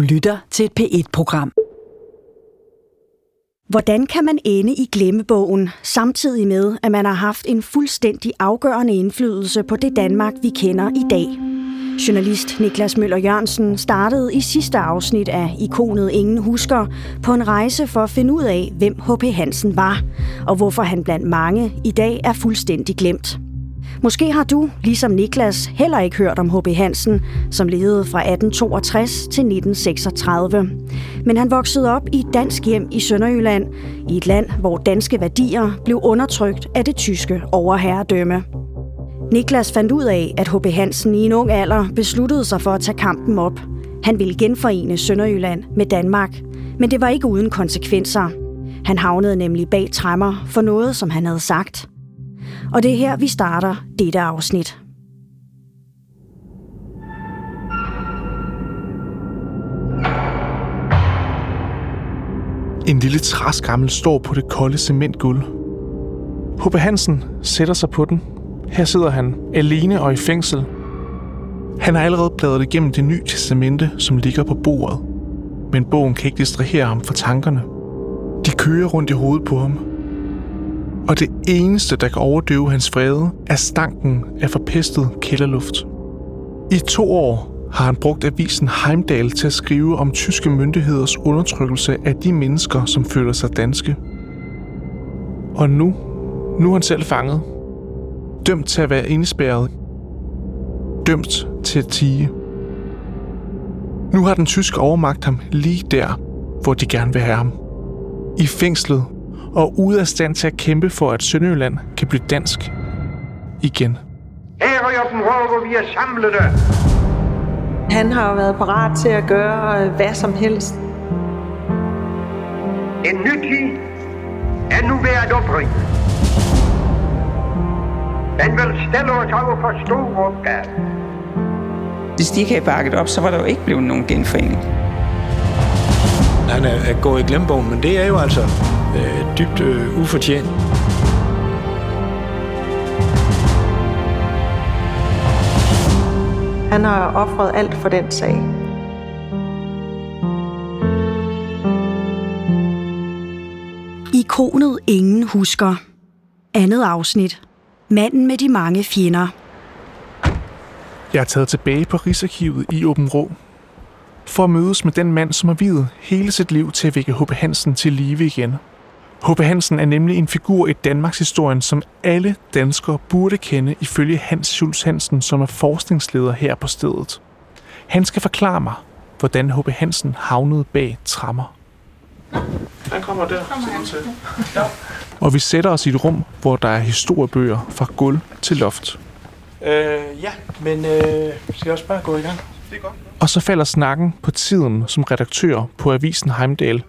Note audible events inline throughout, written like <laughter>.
Du lytter til et P1-program. Hvordan kan man ende i glemmebogen, samtidig med, at man har haft en fuldstændig afgørende indflydelse på det Danmark, vi kender i dag? Journalist Niklas Møller Jørgensen startede i sidste afsnit af ikonet Ingen Husker på en rejse for at finde ud af, hvem H.P. Hansen var, og hvorfor han blandt mange i dag er fuldstændig glemt. Måske har du, ligesom Niklas, heller ikke hørt om H.B. Hansen, som levede fra 1862 til 1936. Men han voksede op i et dansk hjem i Sønderjylland, i et land, hvor danske værdier blev undertrykt af det tyske overherredømme. Niklas fandt ud af, at H.B. Hansen i en ung alder besluttede sig for at tage kampen op. Han ville genforene Sønderjylland med Danmark, men det var ikke uden konsekvenser. Han havnede nemlig bag træmmer for noget, som han havde sagt. Og det er her, vi starter dette afsnit. En lille træskammel står på det kolde cementgulv. H.P. Hansen sætter sig på den. Her sidder han, alene og i fængsel. Han har allerede bladret igennem det nye testamente, som ligger på bordet. Men bogen kan ikke distrahere ham fra tankerne. De kører rundt i hovedet på ham, og det eneste, der kan overdøve hans vrede, er stanken af forpestet kælderluft. I to år har han brugt avisen Heimdal til at skrive om tyske myndigheders undertrykkelse af de mennesker, som føler sig danske. Og nu, nu er han selv fanget. Dømt til at være indespærret. Dømt til at tige. Nu har den tyske overmagt ham lige der, hvor de gerne vil have ham. I fængslet og ude af stand til at kæmpe for, at Sønderjylland kan blive dansk igen. Herrejoppen hvor vi er samlede. Han har været parat til at gøre øh, hvad som helst. En ny tid er nu ved at opringe. Den vil stille os over for store opgaver. Hvis de ikke havde bakket op, så var der jo ikke blevet nogen genforening. Han er, er gået i glemmebogen, men det er jo altså øh, dybt øh, ufortjent. Han har offret alt for den sag. Ikonet Ingen Husker. Andet afsnit. Manden med de mange fjender. Jeg er taget tilbage på Rigsarkivet i Åben Rå, for at mødes med den mand, som har videt hele sit liv til at vække H.P. Hansen til live igen. H.P. Hansen er nemlig en figur i Danmarks historien, som alle danskere burde kende ifølge Hans Schulz Hansen, som er forskningsleder her på stedet. Han skal forklare mig, hvordan H.P. Hansen havnede bag trammer. Han kommer der. Kommer han. Til. Ja. Og vi sætter os i et rum, hvor der er historiebøger fra gulv til loft. Øh, ja, men øh, skal jeg også bare gå i gang? Og så falder snakken på tiden som redaktør på avisen Heimdal.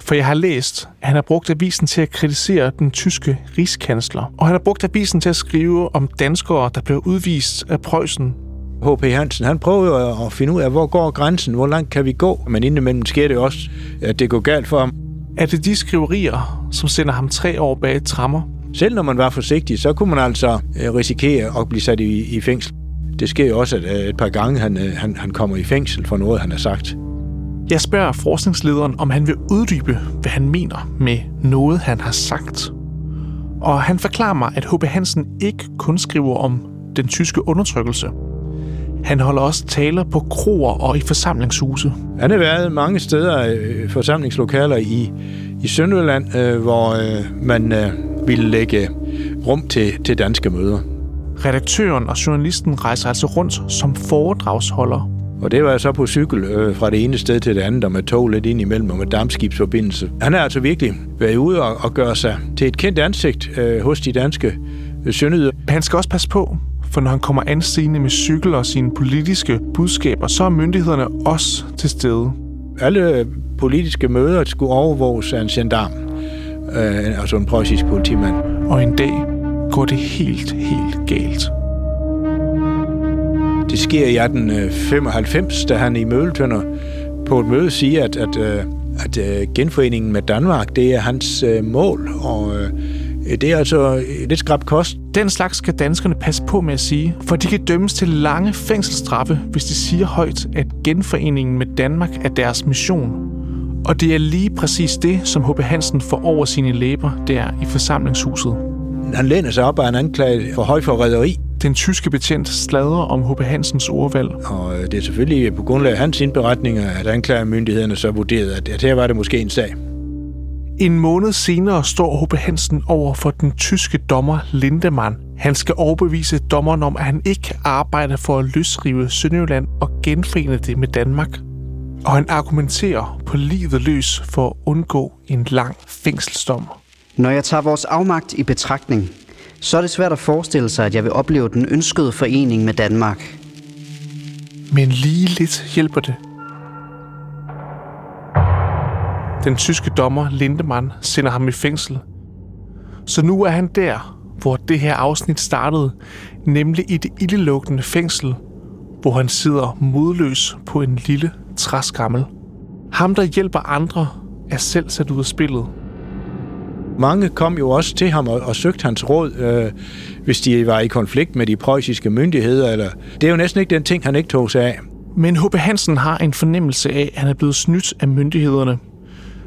For jeg har læst, at han har brugt avisen til at kritisere den tyske rigskansler. Og han har brugt avisen til at skrive om danskere, der blev udvist af Preussen. H.P. Hansen, han prøver jo at finde ud af, hvor går grænsen, hvor langt kan vi gå. Men indimellem sker det også, at det går galt for ham. Er det de skriverier, som sender ham tre år bag trammer? Selv når man var forsigtig, så kunne man altså øh, risikere at blive sat i, i fængsel. Det sker jo også, at øh, et par gange han, øh, han, han kommer i fængsel for noget, han har sagt. Jeg spørger forskningslederen, om han vil uddybe, hvad han mener med noget, han har sagt. Og han forklarer mig, at H.B. Hansen ikke kun skriver om den tyske undertrykkelse. Han holder også taler på kroer og i forsamlingshuse. Han har været mange steder i øh, forsamlingslokaler i, i Sønderjylland, øh, hvor øh, man øh, ville lægge rum til, til danske møder. Redaktøren og journalisten rejser altså rundt som foredragsholder. Og det var så på cykel øh, fra det ene sted til det andet, og med tog lidt ind imellem, og med dammskibsforbindelse. Han har altså virkelig været ude og, og gøre sig til et kendt ansigt øh, hos de danske øh, sønderjyder. Han skal også passe på, for når han kommer anstigende med cykel og sine politiske budskaber, så er myndighederne også til stede. Alle politiske møder skulle overvåges af en gendarm, øh, altså en preussisk politimand. Og en dag går det helt, helt galt. Det sker i 1895, da han i Møletønder på et møde siger, at, at, øh, at, at øh, genforeningen med Danmark, det er hans øh, mål, og Det er altså lidt skrab kost. Den slags skal danskerne passe på med at sige, for de kan dømmes til lange fængselsstraffe, hvis de siger højt, at genforeningen med Danmark er deres mission. Og det er lige præcis det, som H.P. Hansen får over sine læber der i forsamlingshuset. Han læner sig op af en anklage for højforræderi. Den tyske betjent sladrer om H.P. Hansens ordvalg. Og øh, det er selvfølgelig på grundlag af hans indberetninger, at anklagemyndighederne så vurderede, at her var det måske en sag. En måned senere står H.P. Hansen over for den tyske dommer Lindemann. Han skal overbevise dommeren om, at han ikke arbejder for at løsrive Sønderjylland og genforene det med Danmark. Og han argumenterer på livet løs for at undgå en lang fængselsdom. Når jeg tager vores afmagt i betragtning, så er det svært at forestille sig, at jeg vil opleve den ønskede forening med Danmark. Men lige lidt hjælper det. Den tyske dommer Lindemann sender ham i fængsel. Så nu er han der, hvor det her afsnit startede, nemlig i det ildelukkende fængsel, hvor han sidder modløs på en lille træskammel. Ham, der hjælper andre, er selv sat ud af spillet. Mange kom jo også til ham og, og søgte hans råd, øh, hvis de var i konflikt med de preussiske myndigheder. Eller... Det er jo næsten ikke den ting, han ikke tog sig af. Men H.P. Hansen har en fornemmelse af, at han er blevet snydt af myndighederne.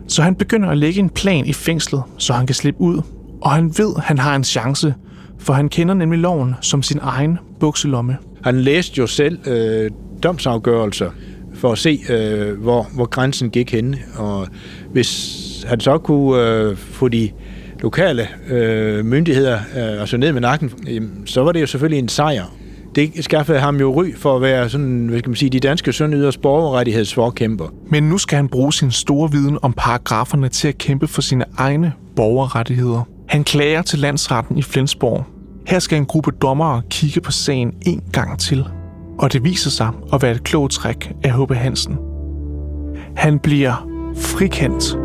Så han begynder at lægge en plan i fængslet, så han kan slippe ud. Og han ved, han har en chance, for han kender nemlig loven som sin egen bukselomme. Han læste jo selv øh, domsafgørelser for at se, øh, hvor, hvor grænsen gik hen. Og hvis han så kunne øh, få de lokale øh, myndigheder øh, altså ned med nakken, øh, så var det jo selvfølgelig en sejr. Det skaffede ham jo ry for at være sådan, hvad skal man sige, de danske søndyders borgerrettighedsforkæmper. Men nu skal han bruge sin store viden om paragraferne til at kæmpe for sine egne borgerrettigheder. Han klager til landsretten i Flensborg. Her skal en gruppe dommere kigge på sagen en gang til. Og det viser sig at være et klogt træk af H.B. Hansen. Han bliver frikendt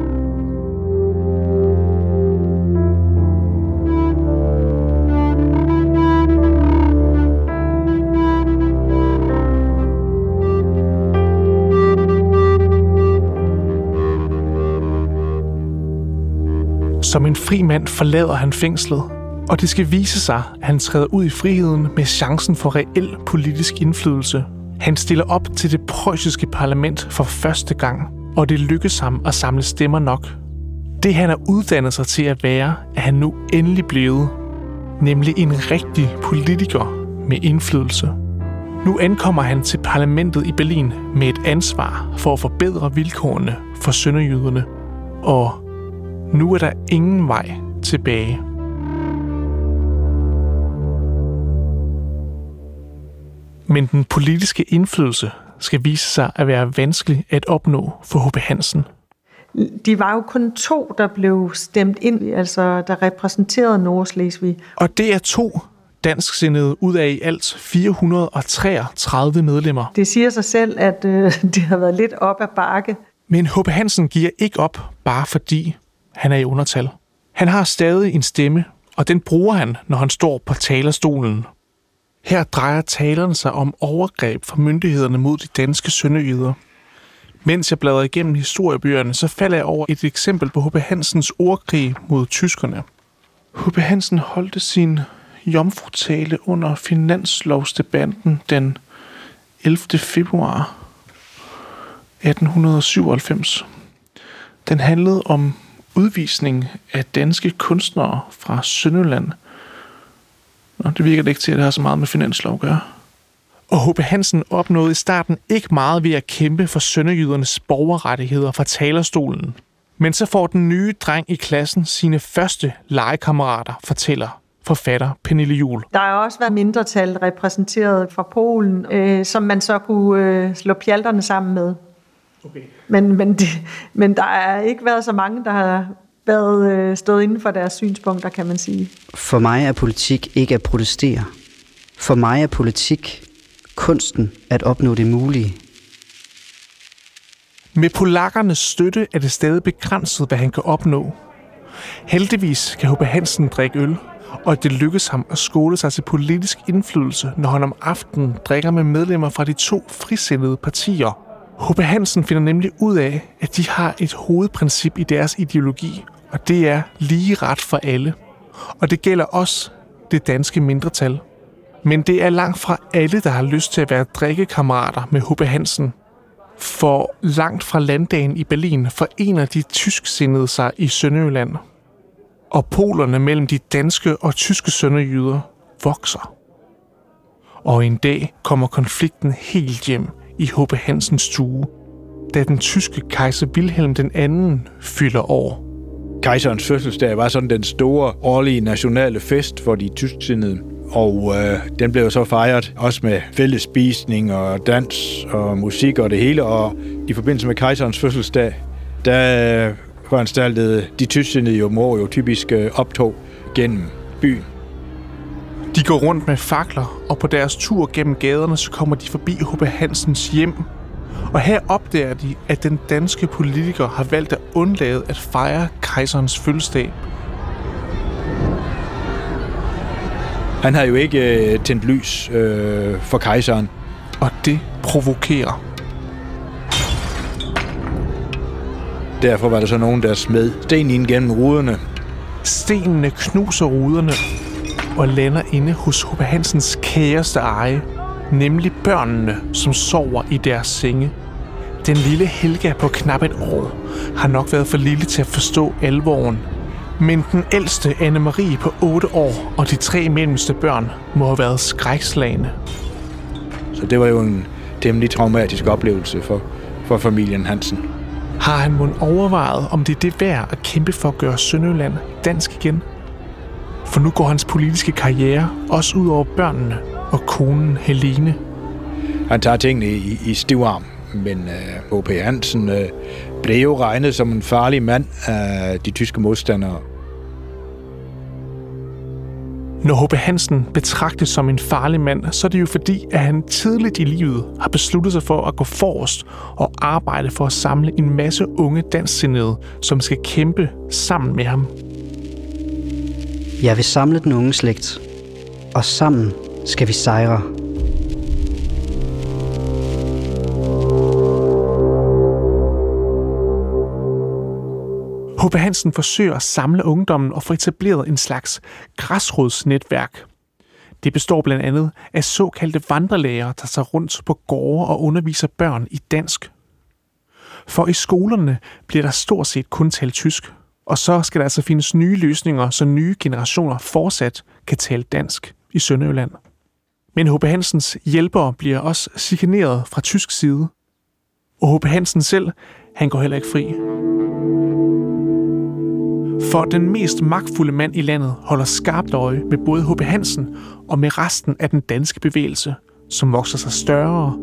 Som en fri mand forlader han fængslet, og det skal vise sig, at han træder ud i friheden med chancen for reel politisk indflydelse. Han stiller op til det preussiske parlament for første gang, og det lykkes ham at samle stemmer nok. Det han har uddannet sig til at være, er han nu endelig blevet, nemlig en rigtig politiker med indflydelse. Nu ankommer han til parlamentet i Berlin med et ansvar for at forbedre vilkårene for sønderjyderne. Og nu er der ingen vej tilbage. Men den politiske indflydelse skal vise sig at være vanskelig at opnå for H.P. Hansen. De var jo kun to, der blev stemt ind, altså der repræsenterede Nordslesvig. Og det er to dansksindede ud af i alt 433 medlemmer. Det siger sig selv, at øh, <laughs> det har været lidt op ad bakke. Men H.P. Hansen giver ikke op, bare fordi han er i undertal. Han har stadig en stemme, og den bruger han, når han står på talerstolen. Her drejer taleren sig om overgreb fra myndighederne mod de danske sønderjyder. Mens jeg bladrer igennem historiebøgerne, så falder jeg over et eksempel på H.P. Hansens ordkrig mod tyskerne. H.P. Hansen holdte sin jomfrutale under finanslovsdebatten den 11. februar 1897. Den handlede om udvisning af danske kunstnere fra Sønderland. Nå, det virker det ikke til, at det har så meget med finanslov at gøre. Og H.P. Hansen opnåede i starten ikke meget ved at kæmpe for sønderjydernes borgerrettigheder fra talerstolen. Men så får den nye dreng i klassen sine første legekammerater, fortæller forfatter Pernille Jul. Der har også været mindretal repræsenteret fra Polen, øh, som man så kunne øh, slå pjalterne sammen med. Okay. Men, men, det, men der har ikke været så mange, der har været øh, stået inden for deres synspunkter, kan man sige. For mig er politik ikke at protestere. For mig er politik kunsten at opnå det mulige. Med polakkernes støtte er det stadig begrænset, hvad han kan opnå. Heldigvis kan H.P. Hansen drikke øl, og det lykkes ham at skole sig til politisk indflydelse, når han om aftenen drikker med medlemmer fra de to frisindede partier. H.P. Hansen finder nemlig ud af, at de har et hovedprincip i deres ideologi, og det er lige ret for alle. Og det gælder også det danske mindretal. Men det er langt fra alle, der har lyst til at være drikkekammerater med H.P. Hansen. For langt fra landdagen i Berlin forener de tysksindede sig i Sønderjylland. Og polerne mellem de danske og tyske sønderjyder vokser. Og en dag kommer konflikten helt hjem i H.P. Hansens stue, da den tyske kejser Wilhelm den anden fylder år. Kejserens fødselsdag var sådan den store årlige nationale fest for de tysksindede. Og øh, den blev så fejret også med fælles spisning og dans og musik og det hele. Og i forbindelse med kejserens fødselsdag, der øh, foranstaltede de tysksindede jo mor jo typisk øh, optog gennem byen. De går rundt med fakler, og på deres tur gennem gaderne, så kommer de forbi H.P. Hansens hjem. Og her opdager de, at den danske politiker har valgt at undlade at fejre kejserens fødselsdag. Han har jo ikke øh, tændt lys øh, for kejseren. Og det provokerer. Derfor var der så nogen, der smed sten ind gennem ruderne. Stenene knuser ruderne og lander inde hos H.P. Hansens kæreste eje, nemlig børnene, som sover i deres senge. Den lille Helga på knap et år har nok været for lille til at forstå alvoren. Men den ældste Anne-Marie på 8 år og de tre mellemste børn må have været skrækslagende. Så det var jo en temmelig traumatisk oplevelse for, for familien Hansen. Har han måske overvejet, om det er det værd at kæmpe for at gøre Sønderjylland dansk igen? For nu går hans politiske karriere også ud over børnene og konen Helene. Han tager tingene i, i stiv arm, men H.P. Hansen uh, blev jo regnet som en farlig mand af de tyske modstandere. Når H.P. Hansen betragtes som en farlig mand, så er det jo fordi, at han tidligt i livet har besluttet sig for at gå forrest og arbejde for at samle en masse unge dansksindede, som skal kæmpe sammen med ham. Jeg vil samle den unge slægt, og sammen skal vi sejre. H.P. Hansen forsøger at samle ungdommen og få etableret en slags græsrodsnetværk. Det består blandt andet af såkaldte vandrelæger, der tager rundt på gårde og underviser børn i dansk. For i skolerne bliver der stort set kun talt tysk, og så skal der altså findes nye løsninger, så nye generationer fortsat kan tale dansk i Sønderjylland. Men H.P. Hansens hjælpere bliver også chikaneret fra tysk side. Og H.P. Hansen selv, han går heller ikke fri. For den mest magtfulde mand i landet holder skarpt øje med både H.P. Hansen og med resten af den danske bevægelse, som vokser sig større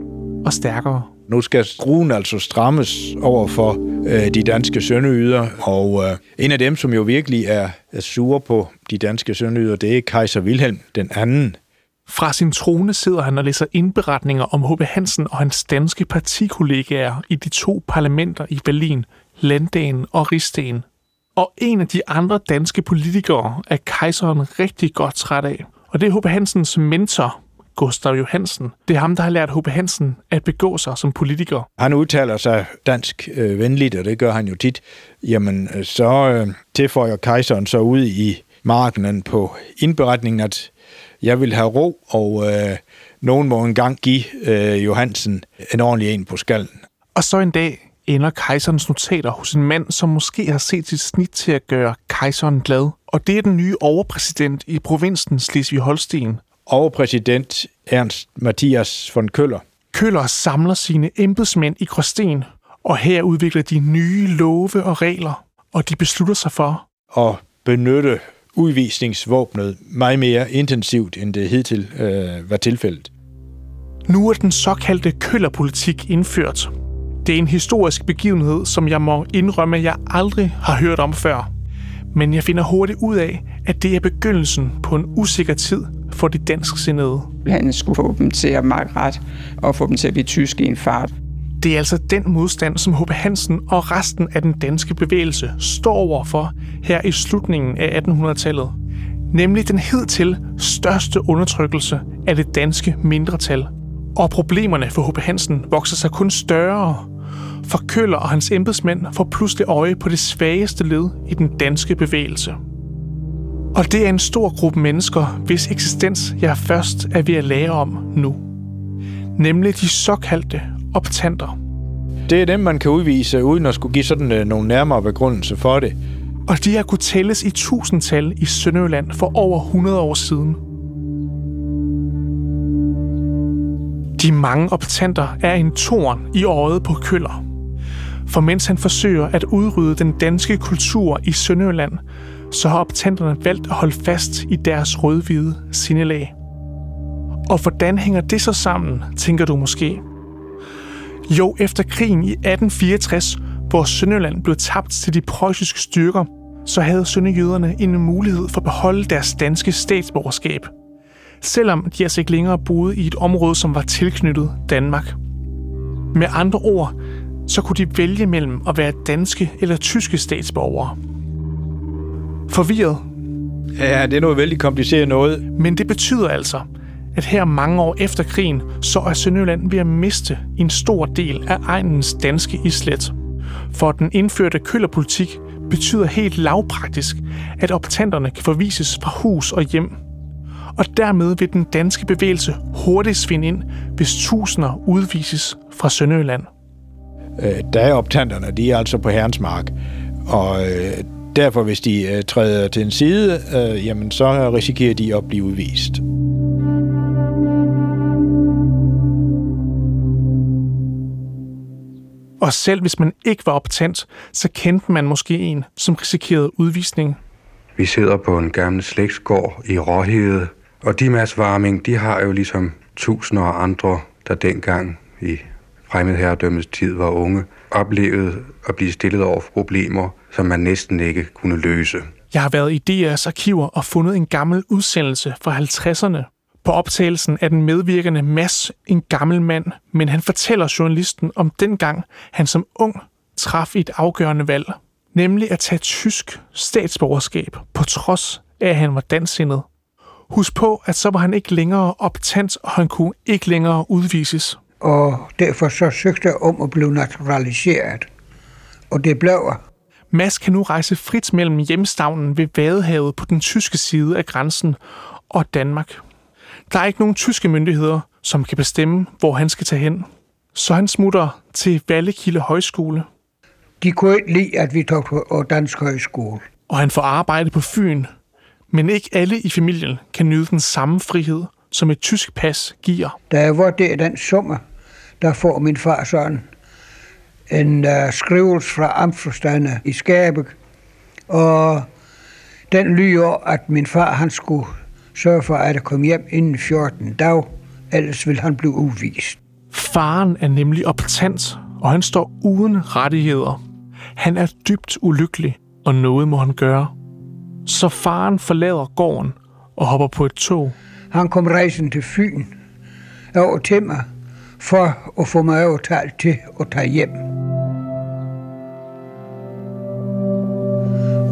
og stærkere. Nu skal skruen altså strammes over for øh, de danske sønderjyder, og øh, en af dem, som jo virkelig er, er sure på de danske sønderjyder, det er kejser Wilhelm den anden. Fra sin trone sidder han og læser indberetninger om H.P. Hansen og hans danske partikollegaer i de to parlamenter i Berlin, Landdagen og Rigsdagen. Og en af de andre danske politikere er kejseren rigtig godt træt af. Og det er H.P. Hansens mentor, Gustav Johansen. Det er ham, der har lært H.P. Hansen at begå sig som politiker. Han udtaler sig dansk øh, venligt, og det gør han jo tit. Jamen, øh, så øh, tilføjer kejseren så ud i markenen på indberetningen, at jeg vil have ro, og øh, nogen må engang give øh, Johansen en ordentlig en på skallen. Og så en dag ender kejserens notater hos en mand, som måske har set sit snit til at gøre kejseren glad. Og det er den nye overpræsident i provinsen Slesvig-Holsten. Overpræsident Ernst Mathias von Køller. Køller samler sine embedsmænd i Gråsten, og her udvikler de nye love og regler, og de beslutter sig for at benytte udvisningsvåbnet meget mere intensivt, end det hidtil øh, var tilfældet. Nu er den såkaldte køllerpolitik indført. Det er en historisk begivenhed, som jeg må indrømme, jeg aldrig har hørt om før. Men jeg finder hurtigt ud af, at det er begyndelsen på en usikker tid for de dansksindede. Han skulle få dem til at makke ret og få dem til at blive tyske i en fart. Det er altså den modstand, som H.P. Hansen og resten af den danske bevægelse står overfor her i slutningen af 1800-tallet. Nemlig den hidtil største undertrykkelse af det danske mindretal. Og problemerne for H.P. Hansen vokser sig kun større. For Køller og hans embedsmænd får pludselig øje på det svageste led i den danske bevægelse. Og det er en stor gruppe mennesker, hvis eksistens jeg først er ved at lære om nu. Nemlig de såkaldte optanter. Det er dem, man kan udvise, uden at skulle give sådan øh, nogle nærmere begrundelse for det. Og de har kunnet tælles i tusindtal i Sønderjylland for over 100 år siden. De mange optanter er en torn i øjet på køller. For mens han forsøger at udrydde den danske kultur i Sønderjylland, så har optanterne valgt at holde fast i deres rødhvide sindelag. Og hvordan hænger det så sammen, tænker du måske? Jo, efter krigen i 1864, hvor Sønderjylland blev tabt til de preussiske styrker, så havde sønderjyderne en mulighed for at beholde deres danske statsborgerskab. Selvom de altså ikke længere boede i et område, som var tilknyttet Danmark. Med andre ord, så kunne de vælge mellem at være danske eller tyske statsborgere. Forvirret? Ja, det er noget vældig kompliceret noget. Men det betyder altså, at her mange år efter krigen, så er Sønderjylland ved at miste en stor del af egnens danske islet. For den indførte køllerpolitik betyder helt lavpraktisk, at optanterne kan forvises fra hus og hjem. Og dermed vil den danske bevægelse hurtigt svinde ind, hvis tusinder udvises fra Sønderjylland. Øh, der er optanterne, de er altså på herrens mark. Og øh, derfor, hvis de øh, træder til en side, øh, jamen så risikerer de at blive udvist. Og selv hvis man ikke var optændt, så kendte man måske en, som risikerede udvisning. Vi sidder på en gammel slægtsgård i Råhede, og de Mads Warming, de har jo ligesom tusinder af andre, der dengang i fremmedherredømmets tid var unge, oplevet at blive stillet over for problemer, som man næsten ikke kunne løse. Jeg har været i DR's arkiver og fundet en gammel udsendelse fra 50'erne, på optagelsen er den medvirkende Mass en gammel mand, men han fortæller journalisten om dengang, han som ung traf et afgørende valg, nemlig at tage tysk statsborgerskab, på trods af, at han var dansindet. Husk på, at så var han ikke længere optændt, og han kunne ikke længere udvises. Og derfor så søgte jeg om at blive naturaliseret. Og det blev Mads kan nu rejse frit mellem hjemstavnen ved Vadehavet på den tyske side af grænsen og Danmark. Der er ikke nogen tyske myndigheder, som kan bestemme, hvor han skal tage hen. Så han smutter til Vallekilde Højskole. De kunne ikke lide, at vi tog på Dansk Højskole. Og han får arbejde på Fyn. Men ikke alle i familien kan nyde den samme frihed, som et tysk pas giver. Da jeg var der den sommer, der får min far sådan en uh, skrivelse fra Amtsforstander i Skabek. Og den lyder, at min far han skulle sørge for, at jeg kom hjem inden 14 dage, ellers vil han blive udvist. Faren er nemlig optant, og han står uden rettigheder. Han er dybt ulykkelig, og noget må han gøre. Så faren forlader gården og hopper på et tog. Han kom rejsen til Fyn over til mig, for at få mig overtalt til at tage hjem.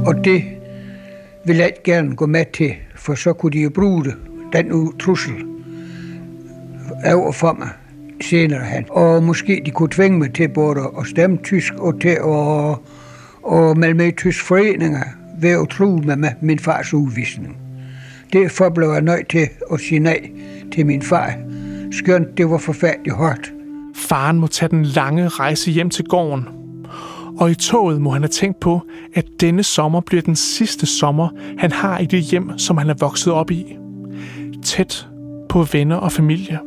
Og det vil jeg ikke gerne gå med til, for så kunne de jo bruge det, den trussel over for mig senere hen. Og måske de kunne tvinge mig til både at stemme tysk og til at, at melde med i tysk foreninger ved at tro med, med min fars udvisning. Derfor blev jeg nødt til at sige nej til min far, skønt det var forfærdeligt hårdt. Faren må tage den lange rejse hjem til gården, og i toget må han have tænkt på, at denne sommer bliver den sidste sommer, han har i det hjem, som han er vokset op i. Tæt på venner og familie.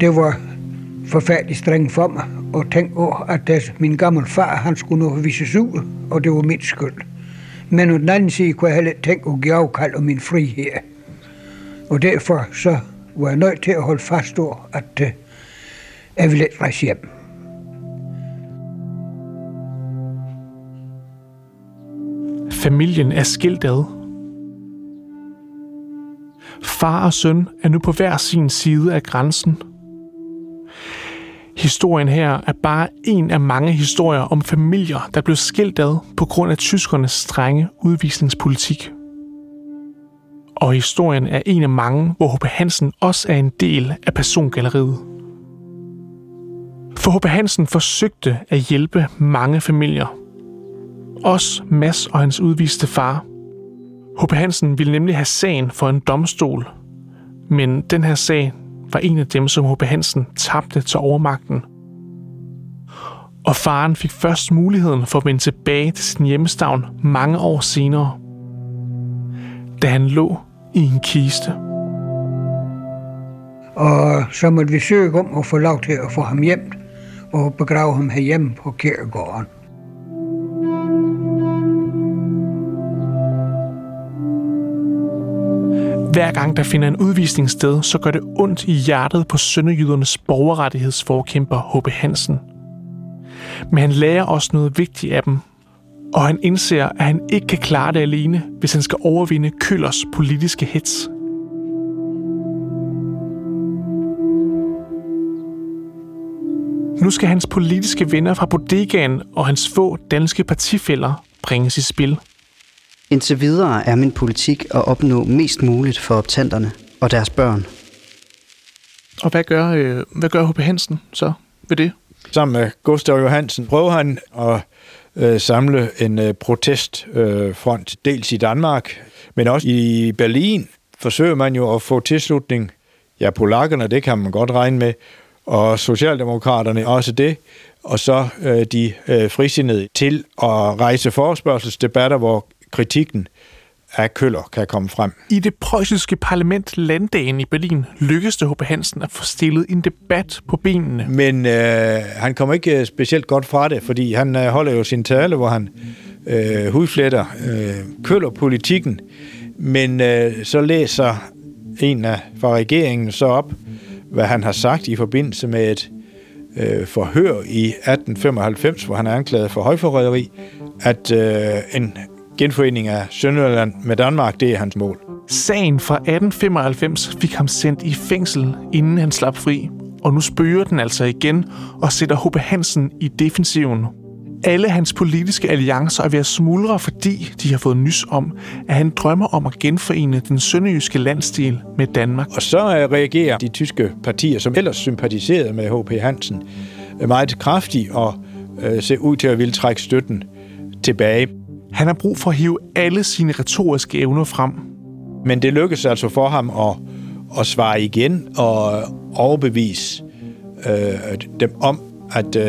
Det var forfærdeligt strengt for mig at tænke over, at min gamle far han skulle nu vises ud, og det var min skyld. Men på den anden side kunne jeg heller ikke tænke at give afkald om min frihed. Og derfor så var jeg nødt til at holde fast over, at uh, jeg ville ikke rejse hjem. Familien er skilt ad. Far og søn er nu på hver sin side af grænsen – Historien her er bare en af mange historier om familier, der blev skilt ad på grund af tyskernes strenge udvisningspolitik. Og historien er en af mange, hvor H.P. Hansen også er en del af persongalleriet. For H.P. Hansen forsøgte at hjælpe mange familier. Også Mads og hans udviste far. H.P. Hansen ville nemlig have sagen for en domstol. Men den her sag var en af dem, som H.P. Hansen tabte til overmagten. Og faren fik først muligheden for at vende tilbage til sin hjemstavn mange år senere, da han lå i en kiste. Og så måtte vi søge om at få lov til at få ham hjem og begrave ham herhjemme på kirkegården. Hver gang der finder en udvisning sted, så gør det ondt i hjertet på sønderjydernes borgerrettighedsforkæmper H.B. Hansen. Men han lærer også noget vigtigt af dem, og han indser, at han ikke kan klare det alene, hvis han skal overvinde Køllers politiske hets. Nu skal hans politiske venner fra bodegaen og hans få danske partifælder bringes i spil. Indtil videre er min politik at opnå mest muligt for optanterne og deres børn. Og hvad gør, øh, hvad gør H.P. Hansen så ved det? Sammen med Gustav Johansen prøver han at øh, samle en øh, protestfront, øh, dels i Danmark, men også i Berlin forsøger man jo at få tilslutning. Ja, polakkerne, det kan man godt regne med, og Socialdemokraterne også det, og så øh, de øh, frisindede til at rejse forespørgselsdebatter, hvor kritikken af Køller kan komme frem. I det preussiske parlament Landdagen i Berlin lykkedes det H.P. Hansen at få stillet en debat på benene. Men øh, han kommer ikke øh, specielt godt fra det, fordi han øh, holder jo sin tale, hvor han øh, hudfletter øh, Køller-politikken, men øh, så læser en af fra regeringen så op, hvad han har sagt i forbindelse med et øh, forhør i 1895, hvor han er anklaget for højforræderi, at øh, en genforening af Sønderjylland med Danmark, det er hans mål. Sagen fra 1895 fik ham sendt i fængsel, inden han slap fri, og nu spørger den altså igen og sætter H.P. Hansen i defensiven. Alle hans politiske alliancer er ved at smuldre, fordi de har fået nys om, at han drømmer om at genforene den sønderjyske landsdel med Danmark. Og så reagerer de tyske partier, som ellers sympatiserede med H.P. Hansen, meget kraftigt og øh, ser ud til at ville trække støtten tilbage. Han har brug for at hive alle sine retoriske evner frem. Men det lykkes altså for ham at, at svare igen og overbevise øh, dem om, at øh,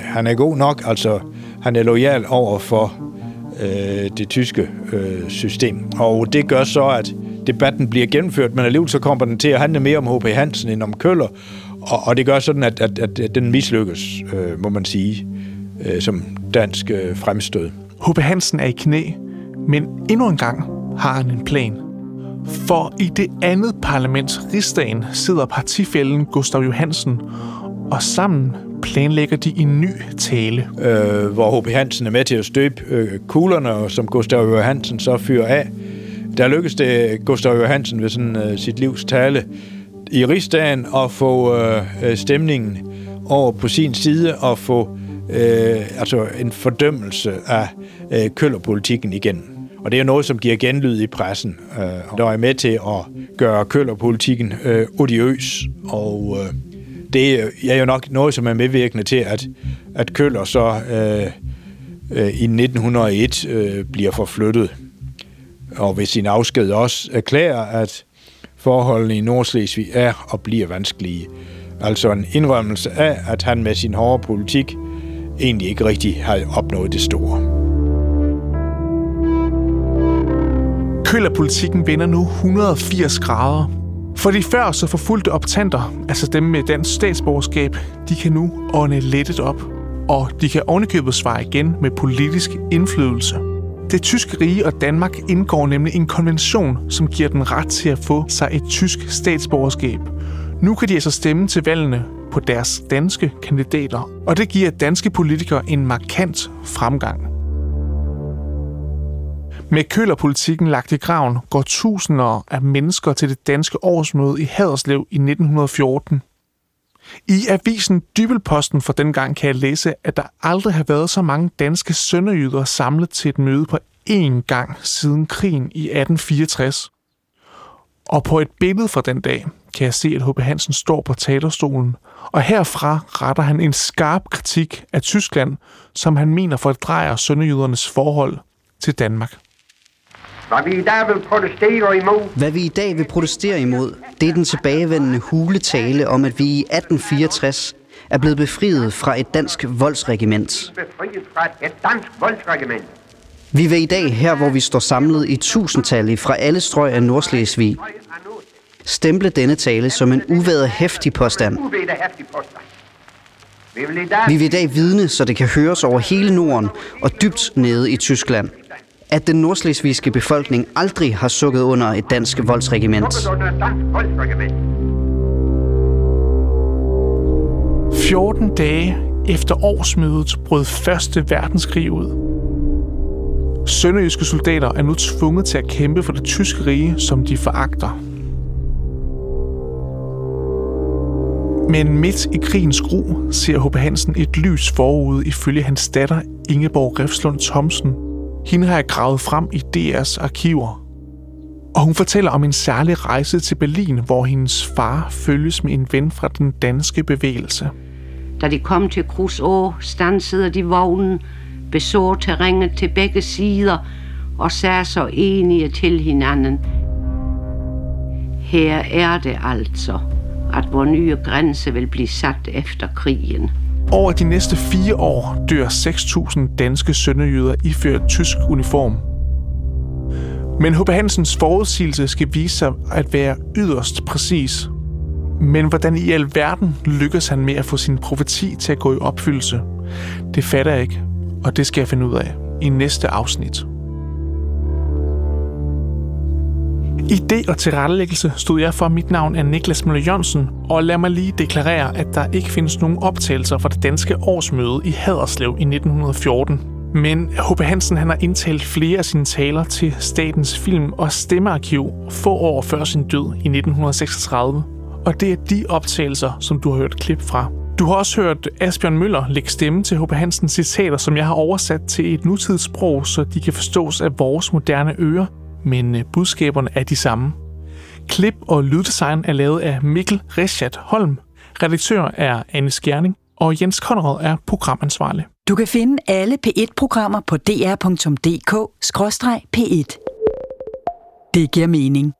han er god nok, altså han er lojal over for øh, det tyske øh, system. Og det gør så, at debatten bliver gennemført, men alligevel så kommer den til at handle mere om H.P. Hansen end om Køller, og, og det gør sådan, at, at, at, at den mislykkes, øh, må man sige, øh, som dansk øh, fremstød. H.P. Hansen er i knæ, men endnu en gang har han en plan. For i det andet parlament, Rigsdagen, sidder partifælden Gustav Johansen, og sammen planlægger de en ny tale. Øh, hvor H.P. Hansen er med til at støbe øh, kuglerne, som Gustav Johansen så fyrer af. Der lykkedes det Gustav Johansen ved sådan, øh, sit livs tale i rigsdagen at få øh, øh stemningen over på sin side og få øh, altså en fordømmelse af øh, køllerpolitikken igen. Og det er noget, som giver genlyd i pressen, øh, der er med til at gøre køllerpolitikken øh, odiøs. Og øh, det er jo nok noget, som er medvirkende til, at, at Køller så øh, øh, i 1901 øh, bliver forflyttet. Og ved sin afsked også erklærer, at forholdene i Nordslesvig er og bliver vanskelige. Altså en indrømmelse af, at han med sin hårde politik egentlig ikke rigtig har opnået det store. Kølerpolitikken vender nu 180 grader. For de før så forfulgte optanter, altså dem med dansk statsborgerskab, de kan nu ånde lettet op. Og de kan ovenikøbet svare igen med politisk indflydelse. Det tyske rige og Danmark indgår nemlig en konvention, som giver den ret til at få sig et tysk statsborgerskab. Nu kan de altså stemme til valgene på deres danske kandidater, og det giver danske politikere en markant fremgang. Med kølerpolitikken lagt i graven går tusinder af mennesker til det danske årsmøde i Haderslev i 1914. I avisen Dybelposten for den gang kan jeg læse, at der aldrig har været så mange danske sønderjyder samlet til et møde på én gang siden krigen i 1864. Og på et billede fra den dag kan jeg se, at H.P. Hansen står på talerstolen, og herfra retter han en skarp kritik af Tyskland, som han mener fordrejer sønderjydernes forhold til Danmark. Hvad vi i dag vil protestere imod, Hvad vi i dag vil protestere imod, det er den tilbagevendende huletale om, at vi i 1864 er blevet befriet fra et dansk voldsregiment. befriet fra et dansk voldsregiment. Vi vil i dag, her hvor vi står samlet i tusindtal fra alle strøg af Nordslesvig, stemple denne tale som en uværet hæftig påstand. Vi vil i dag vidne, så det kan høres over hele Norden og dybt nede i Tyskland, at den nordslesvigske befolkning aldrig har sukket under et dansk voldsregiment. under et dansk voldsregiment. 14 dage efter årsmødet brød Første Verdenskrig ud. Sønderjyske soldater er nu tvunget til at kæmpe for det tyske rige, som de foragter. Men midt i krigens gru ser H.P. Hansen et lys forude ifølge hans datter Ingeborg Refslund Thomsen. Hende har jeg gravet frem i DR's arkiver. Og hun fortæller om en særlig rejse til Berlin, hvor hendes far følges med en ven fra den danske bevægelse. Da de kom til Kruså, stansede de vognen, beså terrænet til begge sider og sagde så enige til hinanden. Her er det altså, at vores nye grænse vil blive sat efter krigen. Over de næste fire år dør 6.000 danske sønderjyder iført tysk uniform. Men H.P. Hansens forudsigelse skal vise sig at være yderst præcis. Men hvordan i alverden lykkes han med at få sin profeti til at gå i opfyldelse? Det fatter jeg ikke, og det skal jeg finde ud af i næste afsnit. I og tilrettelæggelse stod jeg for, mit navn er Niklas Møller Jørgensen, og lad mig lige deklarere, at der ikke findes nogen optagelser fra det danske årsmøde i Haderslev i 1914. Men H.P. Hansen han har indtalt flere af sine taler til Statens Film- og Stemmearkiv få år før sin død i 1936. Og det er de optagelser, som du har hørt klip fra. Du har også hørt Asbjørn Møller lægge stemme til H.P. Hansens citater, som jeg har oversat til et nutidssprog, så de kan forstås af vores moderne ører, men øh, budskaberne er de samme. Klip og lyddesign er lavet af Mikkel Reschat Holm. Redaktør er Anne Skjerning, og Jens Konrad er programansvarlig. Du kan finde alle P1-programmer på dr.dk-p1. Det giver mening.